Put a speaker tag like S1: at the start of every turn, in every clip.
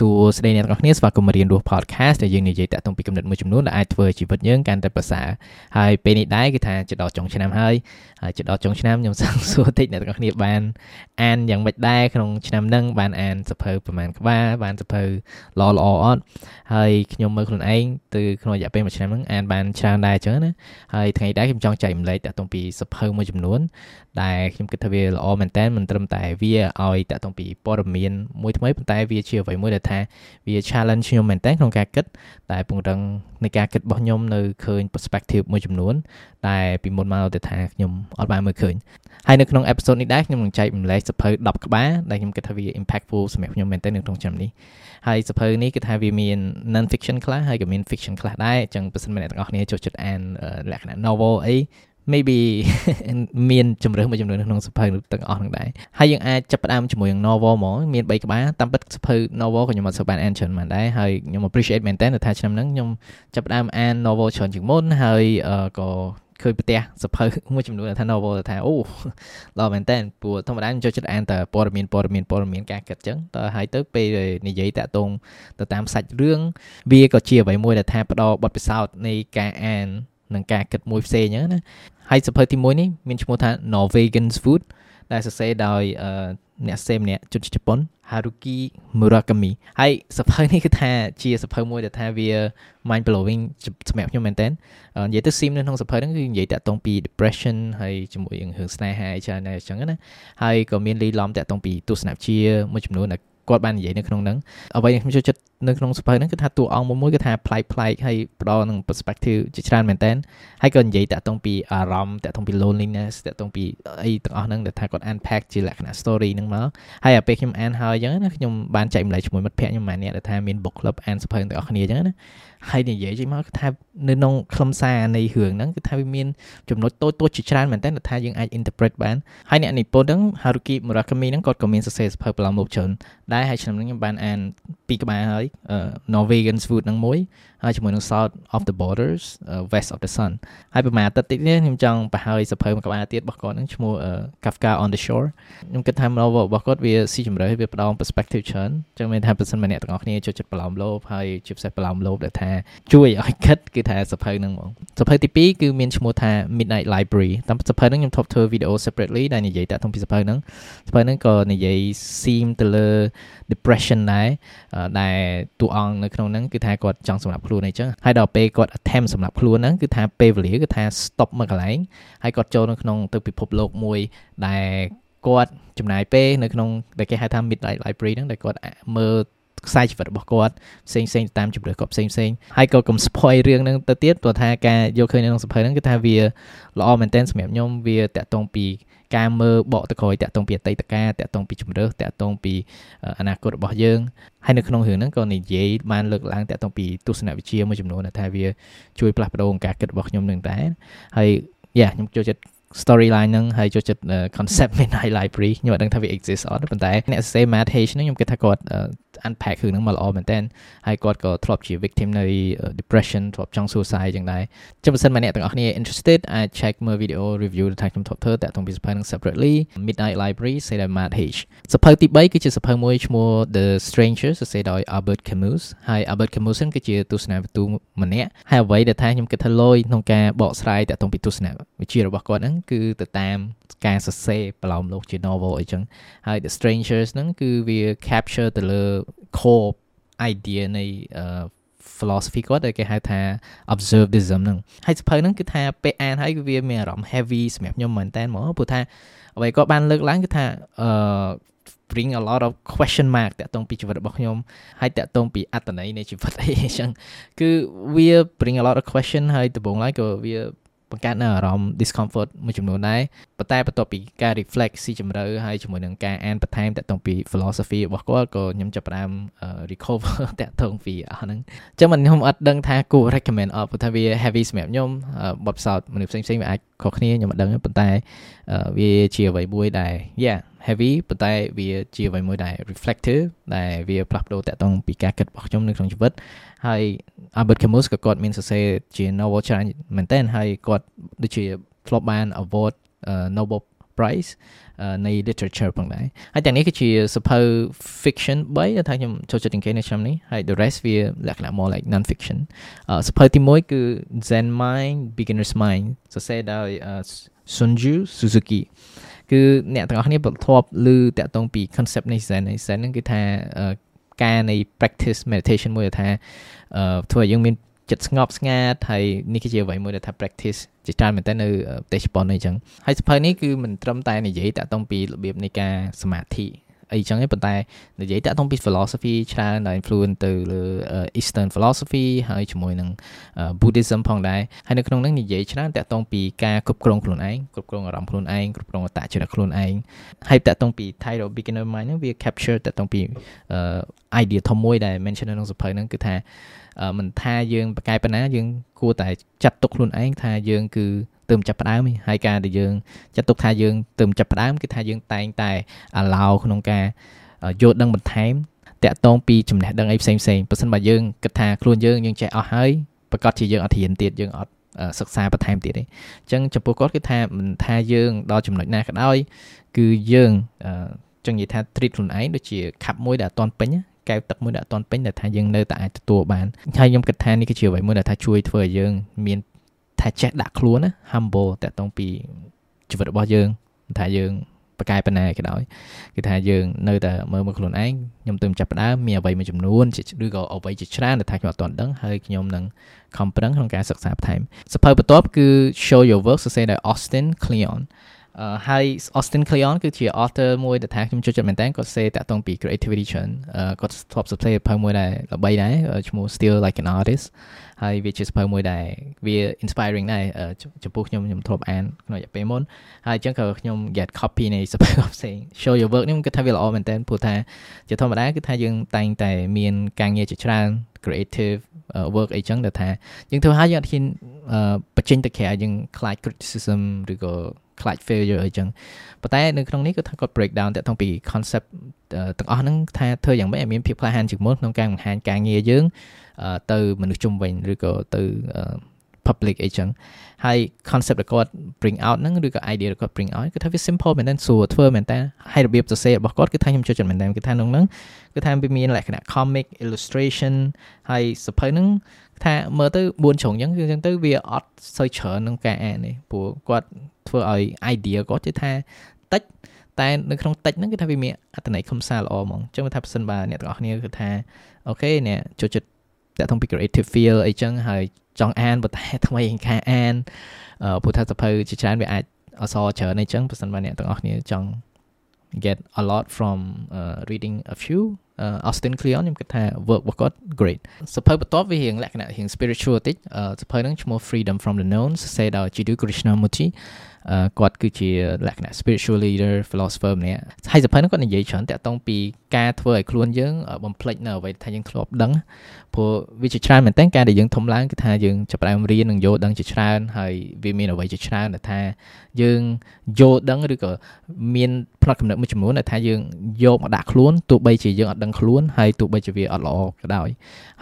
S1: សួស្តីអ្នកទាំងអស់គ្នាស្វាគមន៍មករៀនរស់ podcast ដែលយើងនិយាយតាក់ទងពីកំណត់មួយចំនួនដែលអាចធ្វើជីវិតយើងកាន់តែប្រសើរហើយពេលនេះដែរគឺថាជិតដល់ចុងឆ្នាំហើយហើយជិតដល់ចុងឆ្នាំខ្ញុំសង្សួរតិចអ្នកទាំងអស់គ្នាបានអានយ៉ាងម៉េចដែរក្នុងឆ្នាំហ្នឹងបានអានសភៅប្រហែលក្បាលបានសភៅល្អល្អអត់ហើយខ្ញុំមើលខ្លួនឯងទៅក្នុងរយៈពេលមួយឆ្នាំហ្នឹងអានបានច្រើនដែរអញ្ចឹងណាហើយថ្ងៃដែរខ្ញុំចង់ចែករំលែកតាក់ទងពីសភៅមួយចំនួនដែលខ្ញុំគិតថាវាល្អមែនតើមិនត្រឹមតែវាឲ្យតាក់ទងពីព័ត៌មានមួយថ្មីប៉ុន្តែវាជាអ្វីមួយដែលថាវា challenge ខ្ញុំមែនតើក្នុងការគិតតែពង្រឹងនៃការគិតរបស់ខ្ញុំនៅឃើញ perspective មួយចំនួនតែពីមុនមកទៅថាខ្ញុំអត់បានមើលឃើញហើយនៅក្នុង episode នេះដែរខ្ញុំនឹងចែកម្លែកសភៅ10ក្បាលដែលខ្ញុំគិតថាវា impactful សម្រាប់ខ្ញុំមែនតើនៅក្នុងឆ្នាំនេះហើយសភៅនេះគឺថាវាមាន non fiction ខ្លះហើយក៏មាន fiction ខ្លះដែរអញ្ចឹងបើសិនអ្នកទាំងអស់គ្នាចូលចិត្តអានលក្ខណៈ novel អី maybe មានជំរឿនមួយចំនួនក្នុងសភៅទាំងអស់ហ្នឹងដែរហើយយើងអាចចាប់ផ្ដើមជាមួយនឹង novel ហ្មងមាន3ក្បាលតាមពិតសភៅ novel ក៏ខ្ញុំអត់សូវបានអានច្រើនមែនដែរហើយខ្ញុំ appreciate មែនតើថាឆ្នាំហ្នឹងខ្ញុំចាប់ផ្ដើមអាន novel ច្រើនជាងមុនហើយក៏ឃើញប្រទេសសភៅមួយចំនួនថា novel ថាអូល្អមែនតើព្រោះធម្មតាខ្ញុំចូលចិត្តអានតែព័ត៌មានព័ត៌មានព័ត៌មានការគិតចឹងតើហើយទៅពេលនិយាយតាក់ទងទៅតាមសាច់រឿងវាក៏ជាអ្វីមួយដែលថាផ្ដល់បទពិសោធន៍នៃការអាន និងការគិតមួយផ្សេងអញ្ចឹងណាហើយសភៅទី1នេះមានឈ្មោះថា Norwegian's Food ដែលសរសេរដោយអ្នកសរសេរម្នាក់ជនជាតិជប៉ុន Haruki Murakami ហើយសភៅនេះគឺថាជាសភៅមួយដែលថាវា mind blowing សម្រាប់ខ្ញុំមែនតើនិយាយទៅ sim នៅក្នុងសភៅហ្នឹងគឺនិយាយតាក់ទងពី depression ហើយជាមួយនឹងរឿងស្នេហាអីច្រើនដែរអញ្ចឹងណាហើយក៏មានលីឡំតាក់ទងពីទស្សនវិជ្ជាមួយចំនួនដែលគាត់បាននិយាយនៅក្នុងហ្នឹងអ្វីដែលខ្ញុំចូលចិត្ត នៅក្នុងសភៅហ្នឹងគឺថាតួអង្គមួយគឺថាប្លែកប្លែកហើយផ្ដល់នឹង perspective ជាច្រើនមែនតើហើយក៏និយាយតាក់ទងពីអារម្មណ៍តាក់ទងពី loneliness តាក់ទងពីអីទាំងអស់ហ្នឹងដែលថាគាត់ unpack ជាលក្ខណៈ story ហ្នឹងមកហើយដល់ពេលខ្ញុំអានហើយអញ្ចឹងណាខ្ញុំបានចែកម្លែកជាមួយមិត្តភ័ក្តិខ្ញុំម្នាក់ដែលថាមាន book club អានសភៅទាំងអស់គ្នាអញ្ចឹងណាហើយនិយាយចេញមកគឺថានៅក្នុងខ្លឹមសារនៃរឿងហ្នឹងគឺថាវាមានចំណុចតូចតូចជាច្រើនមែនតើថាយើងអាច interpret បានហើយអ្នកនិពន្ធហ្នឹង Haruki Murakami ហ្នឹងគាត់ក៏មានសរសេរសភៅប្រឡំលោកច្រើនដែរហើយឆ្នាំនេះខ្ញុំបានអានពីរក្បាលហើយ Norwegian's Food ហ្នឹងមួយហើយជាមួយនឹង South of the Borders West of the Sun ហើយប្រហែលអាទិត្យទៀតនេះខ្ញុំចង់បង្ហើយសភៅមួយក្បាលទៀតរបស់គាត់ហ្នឹងឈ្មោះ Kafka on the Shore ខ្ញុំគិតថា novel របស់គាត់វាស៊ីជម្រៅវាផ្ដល់ perspective ច្រើនចឹងមានថាបើសិនម្នាក់ទាំងអស់គ្នាចូលចិត្តប្រឡំលោភហើយជាពិសេសប្រឡំលោភដែលថាជួយឲ្យគិតគឺថាសភៅហ្នឹងហ្មងសភៅទី2គឺមានឈ្មោះថា Midnight Library តាមសភៅហ្នឹងខ្ញុំថបធ្វើវីដេអូ separately ដែលនិយាយតាក់ទងពីសភៅហ្នឹងសភៅហ្នឹងក៏និយាយ seem ទៅលើ depression ដែរដែលតួអង្គនៅក្នុងហ្នឹងគឺថាគាត់ចង់សម្រាប់ខ្លួនអីចឹងហើយដល់ពេលគាត់ attempt សម្រាប់ខ្លួនហ្នឹងគឺថាពេលវេលាគឺថា stop មួយកន្លែងហើយគាត់ចូលនៅក្នុងទៅពិភពលោកមួយដែលគាត់ចំណាយពេលនៅក្នុងដែលគេហៅថា midnight library ហ្នឹងដែលគាត់មើលខ្សែជីវិតរបស់គាត់ផ្សេងផ្សេងតាមជំរឿគាត់ផ្សេងផ្សេងហើយក៏កុំ spoil រឿងហ្នឹងទៅទៀតព្រោះថាការយកឃើញនៅក្នុងសភៅហ្នឹងគឺថាវាល្អមែនទែនសម្រាប់ខ្ញុំវាតាក់ទងពី ការមើលបកទៅក្រោយតាក់ទងពីអតីតកាលតាក់ទងពីជំរឿតាក់ទងពីអនាគតរបស់យើងហើយនៅក្នុងរឿងហ្នឹងក៏និយាយបានលើកឡើងតាក់ទងពីទស្សនវិជ្ជាមួយចំនួនថាវាជួយផ្លាស់ប្ដូរការគិតរបស់ខ្ញុំនឹងដែរហើយយ៉ាខ្ញុំចូលចិត្ត storyline ហ្នឹងហើយចូលចិត្ត concept Midnight Library ខ្ញុំអត់ដឹងថាវា exist អត់ប៉ុន្តែអ្នកសរសេរ Matt Hage ហ្នឹងខ្ញុំគិតថាគាត់ unpack រឿងហ្នឹងមកល្អមែនតើហើយគាត់ក៏ធ្លាប់ជា victim នៃ depression ធ្លាប់ចង់ suicide ចឹងដែរចឹងបើសិនមកអ្នកទាំងអស់គ្នា interested អាច check មើល video review ដែលខ្ញុំធ្លាប់ធ្វើតាក់ទងពីសភៅហ្នឹង separately Midnight Library ស្អីដែល Matt Hage សភៅទី3គឺជាសភៅមួយឈ្មោះ The Stranger សរសេរដោយ Albert Camus ហើយ Albert Camus គឺជាទស្សនវិទូម្នាក់ហើយអ្វីដែលថាខ្ញុំគិតថាលយក្នុងការបកស្រាយតាក់ទងពីទស្សនវិជ្ជារបស់គាត់ហ្នឹងគឺទៅតាមការសរសេរប្រឡោមលោកជា novel អីចឹងហើយ The Strangers ហ្នឹងគឺវា capture ទៅលើ core idea នៃ philosophy គាត់ដែលគេហៅថា observedism ហ្នឹងហើយសភៅហ្នឹងគឺថាពេលអានហើយគឺវាមានអារម្មណ៍ heavy សម្រាប់ខ្ញុំមែនតើហ្មងព្រោះថាអ្វីគាត់បានលើកឡើងគឺថាអឺ bring a lot of question mark តាក់ទងពីជីវិតរបស់ខ្ញុំហើយតាក់ទងពីអត្តន័យនៃជីវិតអីចឹងគឺវា bring a lot of question ហើយដំបូងឡើយក៏វា បង្កើតនៅអារម្មណ៍ discomfort មួយចំនួនដែរប៉ុន្តែបន្ទាប់ពីការ reflect ស៊ីជម្រៅហើយជាមួយនឹងការអានបន្ថែមតាក់ទងពី philosophy របស់គាត់ក៏ខ្ញុំចាប់ផ្ដើម recover តាក់ទងពីអស់ហ្នឹងអញ្ចឹងមិនខ្ញុំអត់ដឹងថាគួរ recommend អត់ព្រោះថាវា heavy សម្រាប់ខ្ញុំបទពិសោធន៍មនុស្សផ្សេងៗវាអាចខុសគ្នាខ្ញុំអត់ដឹងប៉ុន្តែវាជាអ្វីមួយដែល yeah heavy ប៉ុន្តែវាជាអ្វីមួយដែល reflective ដែលវាផ្លាស់ប្ដូរតាក់ទងពីការគិតរបស់ខ្ញុំនៅក្នុងជីវិតហើយ Albert Camus ក៏គាត់មានសរសេរជា novel ច្រើនមែនតើហើយគាត់ដូចជាធ្លាប់បាន award Nobel Prize នៃ literature ផងដែរហើយទាំងនេះគឺជាសភៅ fiction 3ដែលថាខ្ញុំចូលចិត្តជាងគេនៅឆ្នាំនេះហើយ the rest វាលក្ខណៈ more like non fiction សភៅទី1គឺ Zen Mind Beginner's Mind សរសេរដោយ Sunju Suzuki គឺអ្នកទាំងអស់គ្នាបន្ទាប់ឮតាក់ទងពី concept នៃ Zen នៃ Zen ហ្នឹងគឺថាការនៃ practice meditation មួយថាធ្វើឲ្យយើងមាន ចិត្តស្ងប់ស្ងាត់ហើយនេះគឺជាអ្វីមួយដែលថា practice ជាច្រើនមែនតើនៅប្រទេសជប៉ុនអីចឹងហើយសភៅនេះគឺមិនត្រឹមតែនិយាយតាក់ទងពីរបៀបនៃការសមាធិ អីចឹងទេប៉ុន្តែនិយាយតាក់ទងពី philosophy ច្រើនដែល influence ទៅលើ Eastern philosophy ហើយជាមួយនឹង Buddhism ផងដែរហើយនៅក្នុងនោះនិយាយច្រើនតាក់ទងពីការគ្រប់គ្រងខ្លួនឯងគ្រប់គ្រងអារម្មណ៍ខ្លួនឯងគ្រប់គ្រងអត្តចរិតខ្លួនឯងហើយតាក់ទងពី title beginner mind ហ្នឹងវា capture តាក់ទងពី idea ធំមួយដែល mention នៅក្នុងសភៅហ្នឹងគឺថាមិនថាយើងប្រកែប៉ុណ្ណាយើងគួរតែចាត់ទុកខ្លួនឯងថាយើងគឺ ទើបចាប់ផ្ដើមហើយការដែលយើងចាត់ទុកថាយើងទើបចាប់ផ្ដើមគឺថាយើងតែងតែ allow ក្នុងការយល់ដឹងបន្ថែមតាក់ទងពីចំណេះដឹងអីផ្សេងផ្សេងបើសិនបើយើងគិតថាខ្លួនយើងយើងចេះអស់ហើយប្រកាសជាយើងអត់រៀនទៀតយើងអត់សិក្សាបន្ថែមទៀតទេអញ្ចឹងចំពោះគាត់គឺថាមិនថាយើងដល់ចំណុចណាក៏ដោយគឺយើងចឹងនិយាយថា treat ខ្លួនឯងដូចជាខាប់មួយដែលអត់ទាន់ពេញកែវទឹកមួយដែលអត់ទាន់ពេញដែលថាយើងនៅតែអាចទទួលបានហើយខ្ញុំគិតថានេះគឺជាអ្វីមួយដែលថាជួយធ្វើឲ្យយើងមាន ថាចេះដាក់ខ្លួនណា humble តាក់ទងពីជីវិតរបស់យើងថាយើងបកែប៉ុណ្ណាក៏ដោយគឺថាយើងនៅតែមើលមើលខ្លួនឯងខ្ញុំទើបចាប់ផ្ដើមមានអ្វីមួយចំនួនឬក៏អ្វីជាច្រើនដែលថាខ្ញុំអត់ទាន់ដឹងហើយខ្ញុំនឹងខំប្រឹងក្នុងការសិក្សាបន្ថែមសភៅបន្ទាប់គឺ Show Your Work សរសេរដោយ Austin Kleon ហើយ Austin Kleon គឺជា author មួយដែលថាខ្ញុំចូលចិត្តមែនតើគាត់សេតាក់ទងពី creativity ច្រើនគាត់ធ្លាប់សរសេរសភៅមួយដែលល្បីដែរឈ្មោះ Still Like an Artist ហើយវាជាសភៅមួយដែលវា inspiring ដែរចំពោះខ្ញុំខ្ញុំធ្លាប់អានក្នុងរយៈពេលមុនហើយអញ្ចឹងក៏ខ្ញុំ get copy នៃសភៅផ្សេង show your work នេះខ្ញុំគិតថាវាល្អមែនតើព្រោះថាជាធម្មតាគឺថាយើងតែងតែមានការងារជាច្រើន creative work អីចឹងដែលថាយើងធ្វើឲ្យយើងអត់ហ៊ានបញ្ចេញទៅក្រៅយើងខ្លាច criticism ឬក៏ ខ្លាច failure អីចឹងប៉ុន្តែនៅក្នុងនេះគឺថាគាត់ break down តាក់ទងពី concept ទាំងអស់ហ្នឹងថាធ្វើយ៉ាងម៉េចឲ្យមានភាពក្លាហានជាងមុនក្នុងការបង្ហាញការងារយើងទៅមនុស្សជុំវិញឬក៏ទៅ public អីចឹងហើយ concept ដែលគាត់ bring out ហ្នឹងឬក៏ idea ដែលគាត់ bring out គឺថាវា simple មែនតើស្រួលធ្វើមែនតើហើយរបៀបសរសេររបស់គាត់គឺថាខ្ញុំចូលចិត្តមែនតើគឺថាក្នុងហ្នឹងគឺថាវាមានលក្ខណៈ comic illustration ហើយសភៅហ្នឹងថាមើលទៅ4ជ្រុងអញ្ចឹងគឺអញ្ចឹងទៅវាអត់សូវច្រើនក្នុងការអានទេព្រោះគាត់ធ្វើឲ្យ idea គាត់គឺថាតិចតែនៅក្នុងតិចហ្នឹងគឺថាវាមានអត្ថន័យខំសារល្អហ្មងអញ្ចឹងថាប្រសិនបើអ្នកទាំងអស់គ្នាគឺថាអូខេអ្នកចូលចិត្តតាក់ទងពី creative feel អីចឹងហើយ ចង់អានប៉ុន្តែថ្មីការអានព្រោះថាសភៅជាច្រើនវាអាចអសរច្រើនអីចឹងប្រសិនបើអ្នកទាំងអស់គ្នាចង់ get a lot from uh, reading a few uh, Austin Kleon ខ្ញុំគិតថា work របស់គាត់ great សភៅបន្ទាប់វារៀងលក្ខណៈរៀង spiritual តិចសភៅហ្នឹងឈ្មោះ Freedom from the Known សរសេរដោយ Jiddu Krishnamurti គាត់គឺជាលក្ខណៈ spiritual leader philosopher ម្នាក់ហើយសភៅហ្នឹងគាត់និយាយច្រើនតាក់ទងពីការធ្វើឲ្យខ្លួនយើងបំភ្លេចនៅអ្វីថាយើងធ្លាប់ដឹងព្រោះវាជាច្រើនមែនតើការដែលយើងធំឡើងគឺថាយើងចាប់ផ្ដើមរៀននិងយល់ដឹងជាច្រើនហើយវាមានអ្វីជាច្រើនដែលថាយើងយល់ដឹងឬក៏មានផ្នត់កំណត់មួយចំនួនដែលថាយើងយកមកដាក់ខ្លួនទោះបីជាយើងអត់ដឹងខ្លួនហើយទោះបីជាវាអត់ល្អក៏ដោយ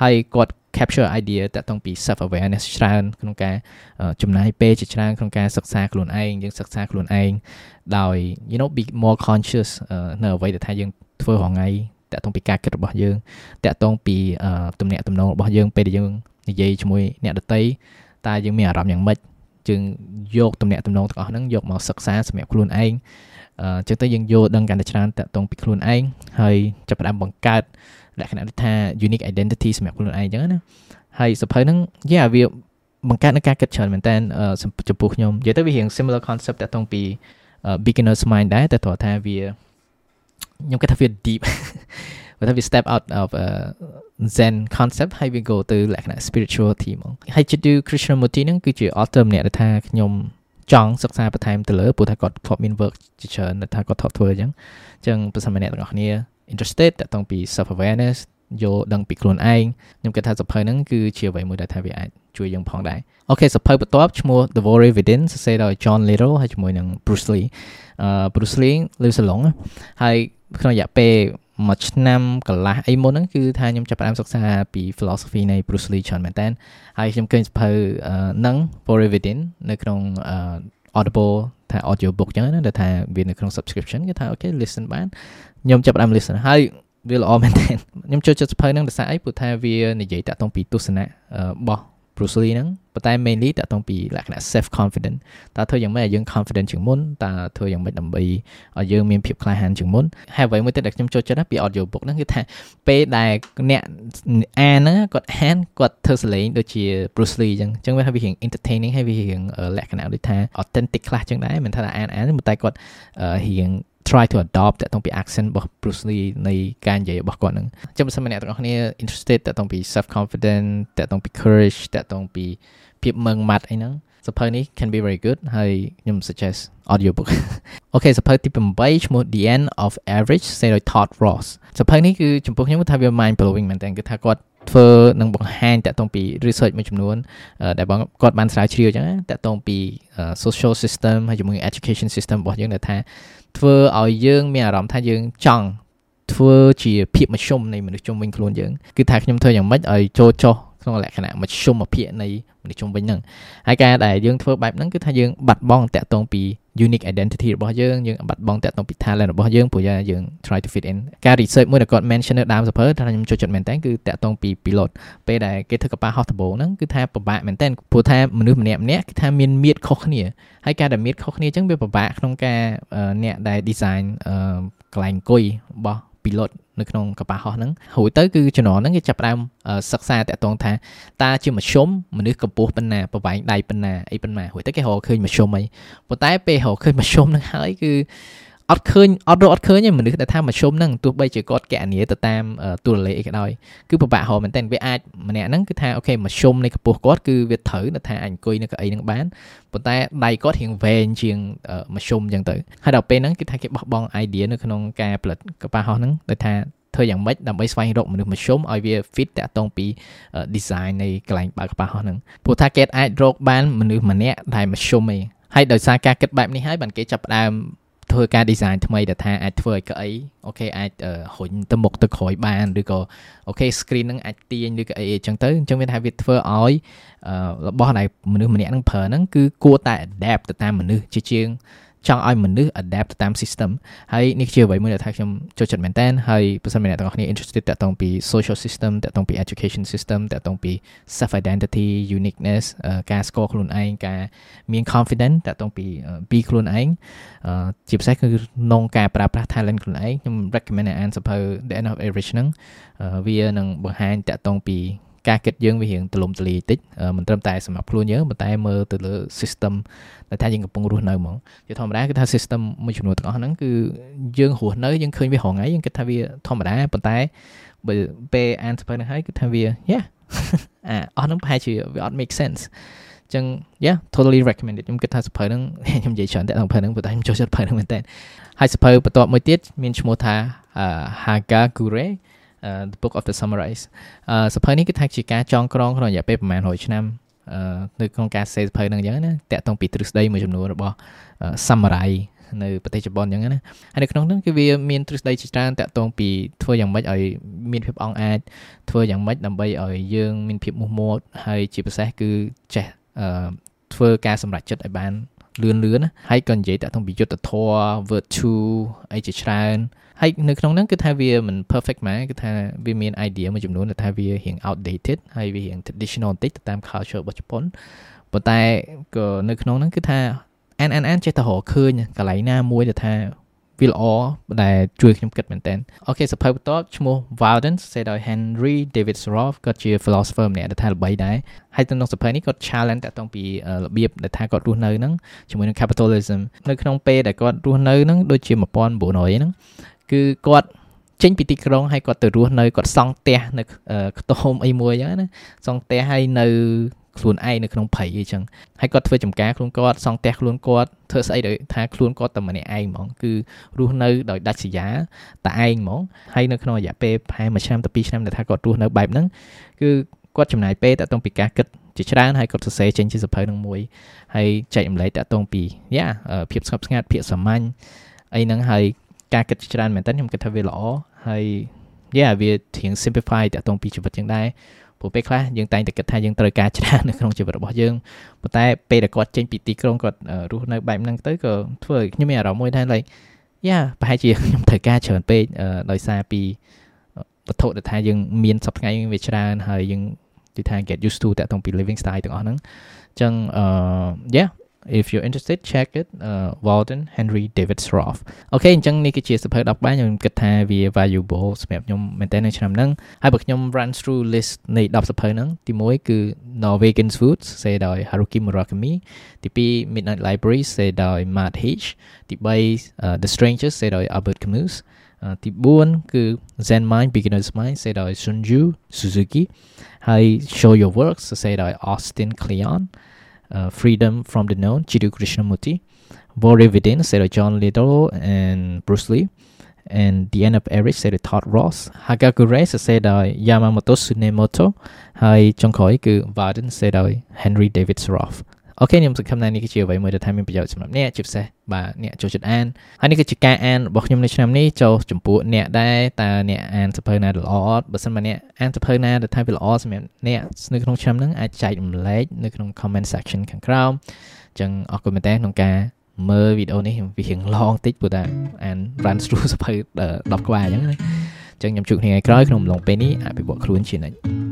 S1: ហើយគាត់ capture idea តាក់ទងពី self awareness ច្រើនក្នុងការចំណាយពេលជាច្រើនក្នុងការសិក្សាខ្លួនឯងយើងសិក្សាខ្លួនឯងដោយ you know be more conscious នៅអ្វីដែលថាយើងធ្វើរាល់ថ្ងៃតាក់ទងពីការគិតរបស់យើងតាក់ទងពីទំនាក់ទំនងរបស់យើងពេលដែលយើងនិយាយជាមួយអ្នកដទៃតើយើងមានអារម្មណ៍យ៉ាងម៉េច យើងយកទំនាក់ទំនងទាំងអស់ហ្នឹងយកមកសិក្សាសម្រាប់ខ្លួនឯងអញ្ចឹងទៅយើងយល់ដឹងកាន់តែច្រើនតាក់ទងពីខ្លួនឯងហើយចាប់ផ្ដើមបង្កើតលក្ខណៈដូចថា unique identity សម្រាប់ខ្លួនឯងអញ្ចឹងណាហើយសភៅហ្នឹងយ៉ាវាបង្កើតនៅការគិតច្រើនមែនតើចំពោះខ្ញុំនិយាយទៅវារៀង similar concept តាក់ទងពី beginner's mind ដែរតែគាត់ថាវាខ្ញុំគិតថាវា deep បើថាវា step out of a zen concept ហើយវា go ទៅលក្ខណៈ spirituality ហ្មងហើយ Jiddu Krishnamurti ហ្នឹងគឺជា author ម្នាក់ដែលថាខ្ញុំចង់សិក្សាបន្ថែមទៅលើព្រោះថាគាត់ធ្លាប់មាន work ជាច្រើនដែលថាគាត់ធ្លាប់ធ្វើអញ្ចឹងអញ្ចឹងប្រសិនបើអ្នកទាំងអស់គ្នា interested តទៅពី self awareness យល់ដឹងពីខ្លួនឯងខ្ញុំគិតថាសភៅហ្នឹងគឺជាអ្វីមួយដែលថាវាអាចជួយយើងផងដែរOK សៀវភៅបន្ទាប់ឈ្មោះ The Warrior Within សរសេរដោយ John Little ហើយជាមួយនឹង Bruce Lee អឺ Bruce Lee លឺសឡុងហើយក្នុងរយៈពេល មួយឆ្នាំកន្លះអីមុនហ្នឹងគឺថាខ្ញុំចាប់ផ្ដើមសិក្សាពី philosophy នៃ Bruce Lee ច្រើនមែនតើហើយខ្ញុំឃើញសភៅហ្នឹង Warrior Within នៅក្នុង Audible ថា audio book ចឹងណាដែលថាវានៅក្នុង subscription គេថា OK listen បានខ្ញុំចាប់ផ្ដើម listen ហើយវាល្អមែនទែនខ្ញុំចូលចិត្តសៀវភៅហ្នឹងដោយសារអីព្រោះថាវានិយាយតាក់ទងពីទស្សនៈរបស់ Bruce Lee ហ្នឹង ប៉ុន្តែ mainly តាក់ទងពីលក្ខណៈ self confident តើធ្វើយ៉ាងម៉េចឲ្យយើង confident ជាងមុនតើធ្វើយ៉ាងម៉េចដើម្បីឲ្យយើងមានភាពក្លាហានជាងមុនហើយអ្វីមួយទៀតដែលខ្ញុំចូលចិត្តណាពី audio book ហ្នឹងគឺថាពេលដែលអ្នកអានហ្នឹងគាត់អានគាត់ធ្វើសលេងដូចជា Bruce Lee អញ្ចឹងអញ្ចឹងវាថាវារៀង entertaining ហើយវារៀងលក្ខណៈដូចថា authentic ខ្លះអញ្ចឹងដែរមិនថាអានអានប៉ុន្តែគាត់រៀង try to adopt តទៅពី accent របស់ Bruce Lee នៃការនិយាយរបស់គាត់ហ្នឹងចាំបើសិនអ្នកទាំងអស់គ្នា interested តទៅពី self confident តទៅពី courage តទៅពី ភាពម៉ឺងម៉ាត់អីហ្នឹងសភៅនេះ can be very good ហើយខ្ញុំ suggest audiobook អូខេសភៅទី8ឈ្មោះ The End of Average សេដោយ Todd Ross សភៅនេះគឺចំពោះខ្ញុំថាវា mind blowing មែនតើគឺថាគាត់ធ្វើនឹងបង្ហាញតាក់ទងពី research មួយចំនួនដែលបងគាត់បានស្រាវជ្រាវអញ្ចឹងតាក់ទងពី social system ហើយជាមួយ education system របស់យើងដែលថាធ្វើឲ្យយើងមានអារម្មណ៍ថាយើងចង់ធ្វើជាភាពមធ្យមនៃមនុស្សជុំវិញខ្លួនយើងគឺថាខ្ញុំធ្វើយ៉ាងម៉េចឲ្យចូលចុះ ក្នុងលក្ខណៈមធ្យមភាពនៃមនុស្សជុំវិញហ្នឹងហើយការដែលយើងធ្វើបែបហ្នឹងគឺថាយើងបាត់បង់តាក់ទងពី unique identity របស់យើងយើងបាត់បង់តាក់ទងពី talent របស់យើងព្រោះយើង try to fit in ការ research មួយដែលគាត់ mention នៅដើមសភើថាខ្ញុំចូលចិត្តមែនតើគឺតាក់ទងពី pilot ពេលដែលគេធ្វើកប៉ាល់ហោះដំបូងហ្នឹងគឺថាពិបាកមែនតើព្រោះថាមនុស្សម្នាក់ម្នាក់គឺថាមានមៀតខុសគ្នាហើយការដែលមៀតខុសគ្នាអញ្ចឹងវាពិបាកក្នុងការអ្នកដែល design កន្លែងអង្គុយរបស់ pilot នៅក្នុងកប៉ាល់ហោះហ្នឹងរួចទៅគឺជំនាន់ហ្នឹងគេចាប់ផ្ដើមសិក្សាតាក់ទងថាតើជាមធ្យមមនុស្សកម្ពស់ប៉ុណ្ណាប្រវែងដៃប៉ុណ្ណាអីប៉ុន្មានរួចទៅគេរកឃើញមធ្យមអីប៉ុន្តែពេលរកឃើញមធ្យមហ្នឹងហើយគឺ អត់ឃើញអត់រកអត់ឃើញទេមនុស្សដែលថាមធ្យមហ្នឹងទោះបីជាគាត់កណនីទៅតាមទូរលេខអីក៏ដោយគឺពិបាករកមែនតើវាអាចម្នាក់ហ្នឹងគឺថាអូខេមធ្យមនៃកម្ពស់គាត់គឺវាត្រូវថាអាចអង្គុយនៅកៅអីហ្នឹងបានប៉ុន្តែដៃគាត់រៀងវែងជាងមធ្យមអញ្ចឹងទៅហើយដល់ពេលហ្នឹងគឺថាគេបោះបង់ idea នៅក្នុងការផលិតកប៉ាល់ហោះហ្នឹងដោយថាធ្វើយ៉ាងម៉េចដើម្បីស្វែងរកមនុស្សមធ្យមឲ្យវា fit តាក់ទងពី design នៃកន្លែងបើកកប៉ាល់ហោះហ្នឹងព្រោះថាគេអាចរកបានមនុស្សម្នាក់ដែលមធ្យមឯងហើយដោយសារការគិតបែបនេះហើយបានគេចាប់ផ្ដើម ធ្វើការ design ថ្មីដែលថាអាចធ្វើឲ្យកៅអីអូខេអាចរុញទៅមុខទៅក្រោយបានឬក៏អូខេ screen ហ្នឹងអាចទាញឬក៏អីអញ្ចឹងទៅអញ្ចឹងវាថាវាធ្វើឲ្យរបស់ដែលមនុស្សម្នាក់ហ្នឹងប្រើហ្នឹងគឺគួរតែ adapt ទៅតាមមនុស្សជាជាង ចង់ឲ្យមនុស្ស adapt ទៅតាម system ហើយនេះជាអ្វីមួយដែលថាខ្ញុំចូលចិត្តមែនតើហើយបើសិនជាអ្នកទាំងអស់គ្នា interested តាក់ទងពី social system តាក់ទងពី education system តាក់ទងពី self identity uniqueness ការស្គាល់ខ្លួនឯងការមាន confidence តាក់ទងពីពីខ្លួនឯងជាពិសេសគឺក្នុងការប្រើប្រាស់ talent ខ្លួនឯងខ្ញុំ recommend ឲ្យអានសភៅ The End of Average ហ្នឹងវានឹងបង្ហាញតាក់ទងពី ការគិតយើងវារៀងទលំទលាយតិចមិនត្រឹមតែសម្រាប់ខ្លួនយើងប៉ុន្តែមើលទៅលើ system ដែលថាយើងកំពុងរស់នៅហ្មងជាធម្មតាគឺថា system មួយចំនួនទាំងអស់ហ្នឹងគឺយើងរស់នៅយើងឃើញវារងថ្ងៃយើងគិតថាវាធម្មតាប៉ុន្តែបើពេលអានសភៅហ្នឹងហើយគឺថាវាយ៉ាអាអស់ហ្នឹងប្រហែលជាវាអត់ make sense ចឹង yeah totally recommended ខ្ញុំគិតថាសភៅហ្នឹងខ្ញុំនិយាយច្រើនតែសភៅហ្នឹងប៉ុន្តែខ្ញុំចូលចិត្តសភៅហ្នឹងមែនតើហើយសភៅបន្ទាប់មួយទៀតមានឈ្មោះថា Hagakure the book of the summarize សភៅនេះគឺថាជាការចងក្រងក្នុងរយៈពេលប្រហែល100ឆ្នាំនៅក្នុងការសេសភៅហ្នឹងអញ្ចឹងណាតាក់ទងពីទ្រឹស្ដីមួយចំនួនរបស់ samurai នៅប្រទេសជប៉ុនអញ្ចឹងណាហើយនៅក្នុងនោះគឺវាមានទ្រឹស្ដីជាច្រើនតាក់ទងពីធ្វើយ៉ាងម៉េចឲ្យមានភាពអង់អាចធ្វើយ៉ាងម៉េចដើម្បីឲ្យយើងមានភាពមោះមុតហើយជាពិសេសគឺចេះធ្វើការសម្រេចចិត្តឲ្យបាន លឿនលឿនហើយក៏និយាយតាក់ទងពីយុទ្ធធម៌ virtue អីជាច្រើនហើយនៅក្នុងហ្នឹងគឺថាវាមិន perfect ម៉ែគឺថាវាមាន idea មួយចំនួនដែលថាវារៀង outdated ហើយវារៀង traditional បន្តិចទៅតាម culture របស់ជប៉ុនប៉ុន្តែក៏នៅក្នុងហ្នឹងគឺថាអានអានអានចេះតែរកឃើញកន្លែងណាមួយដែលថា វាល្អដែលជួយខ្ញុំគិតមែនតើអូខេសភៅបន្ទាប់ឈ្មោះ Valdens សេដោយ Henry David Thoreau គាត់ជា philosopher ម្នាក់ដែលថាល្បីដែរហើយទៅក្នុងសភៅនេះគាត់ challenge តាក់ទងពីរបៀបដែលថាគាត់រស់នៅហ្នឹងជាមួយនឹង capitalism នៅក្នុងពេលដែលគាត់រស់នៅហ្នឹងដូចជា1900ហ្នឹងគឺគាត់ចេញពីទីក្រុងហើយគាត់ទៅរស់នៅគាត់សង់ផ្ទះនៅខ្ទមអីមួយអញ្ចឹងណាសង់ផ្ទះហើយនៅ ខ្លួនឯងនៅក្នុងព្រៃអីចឹងហើយគាត់ធ្វើចំការខ្លួនគាត់សង់ផ្ទះខ្លួនគាត់ធ្វើស្អីដោយថាខ្លួនគាត់តែម្នាក់ឯងហ្មងគឺរស់នៅដោយដាច់ស្រយាលតែឯងហ្មងហើយនៅក្នុងរយៈពេលប្រហែល1ឆ្នាំទៅ2ឆ្នាំដែលថាគាត់រស់នៅបែបហ្នឹងគឺគាត់ចំណាយពេលតាក់ទងពីការគិតជាច្រើនហើយគាត់សរសេរចេញជាសភៅនឹងមួយហើយចែករំលែកតាក់ទងពីយ៉ាភាពស្ងប់ស្ងាត់ភាពសាមញ្ញអីហ្នឹងហើយការគិតច្រើនមែនតើខ្ញុំគិតថាវាល្អហើយ yeah វាធៀង simplify តាក់ទងពីជីវិតជាងដែរ ព្រោះពេលខ្លះយើងតែងតែគិតថាយើងត្រូវការច្រើននៅក្នុងជីវិតរបស់យើងប៉ុន្តែពេលដែលគាត់ចេញពីទីក្រុងគាត់រស់នៅបែបហ្នឹងទៅក៏ធ្វើឲ្យខ្ញុំមានអារម្មណ៍មួយថា like យ៉ាប្រហែលជាខ្ញុំត្រូវការច្រើនពេកដោយសារពីវត្ថុដែលថាយើងមានសប្តាហ៍ថ្ងៃវាច្រើនហើយយើងនិយាយថា get used to តាក់ទងពី living style ទាំងអស់ហ្នឹងអញ្ចឹងអឺ yeah if you're interested check it uh Walden Henry David Roth អូខេអញ្ចឹងនេះគឺជាសភៅ10បែបខ្ញុំគិតថាវា valuable សម្រាប់ខ្ញុំមែនតើនៅឆ្នាំហ្នឹងហើយបើខ្ញុំ run through list នៃ10សភៅហ្នឹងទី1គឺ Norwegian Foods សេដោយ Haruki Murakami ទី2 Midnight Library សេដោយ Matt Hitch ទី3 uh, The Strangers សេដោយ Albert Camus ទី4គឺ Zen Mind Beginner's Mind សេដោយ Sunju Suzuki ហើយ Show Your Works សរសេរដោយ Austin Kleon uh, Freedom from the Known Chiru Krishnamurti Warrior Within សេរី John Little and Bruce Lee and The End of Eric សេរី Todd Ross Hagakure សរសេរដោយ Yamamoto Tsunemoto ហើយចុងក្រោយគឺ Varden សរសេរដោយ Henry David Roth អូខេខ្ញុំសង្ឃឹមថានេះគឺជាអ្វីមួយដែលថាមានប្រយោជន៍សម្រាប់អ្នកជាពិសេសបាទអ្នកចូលចិត្តអានហើយនេះគឺជាការអានរបស់ខ្ញុំនៅឆ្នាំនេះចូលចំពោះអ្នកដែរតើអ្នកអានសភៅណាល្អអត់បើសិនមកអ្នកអានសភៅណាដែលថាវាល្អសម្រាប់អ្នកនៅក្នុងឆ្នាំហ្នឹងអាចចែករំលែកនៅក្នុង comment section ខាងក្រោមអញ្ចឹងអរគុណមែនតើក្នុងការមើលវីដេអូនេះវារៀងឡងតិចព្រោះតែអាន run through សភៅ10ក្បាលអញ្ចឹងណាអញ្ចឹងខ្ញុំជួបគ្នាថ្ងៃក្រោយក្នុងអំឡុងពេលនេះអភិវឌ្ឍខ្លួនជានិច្ច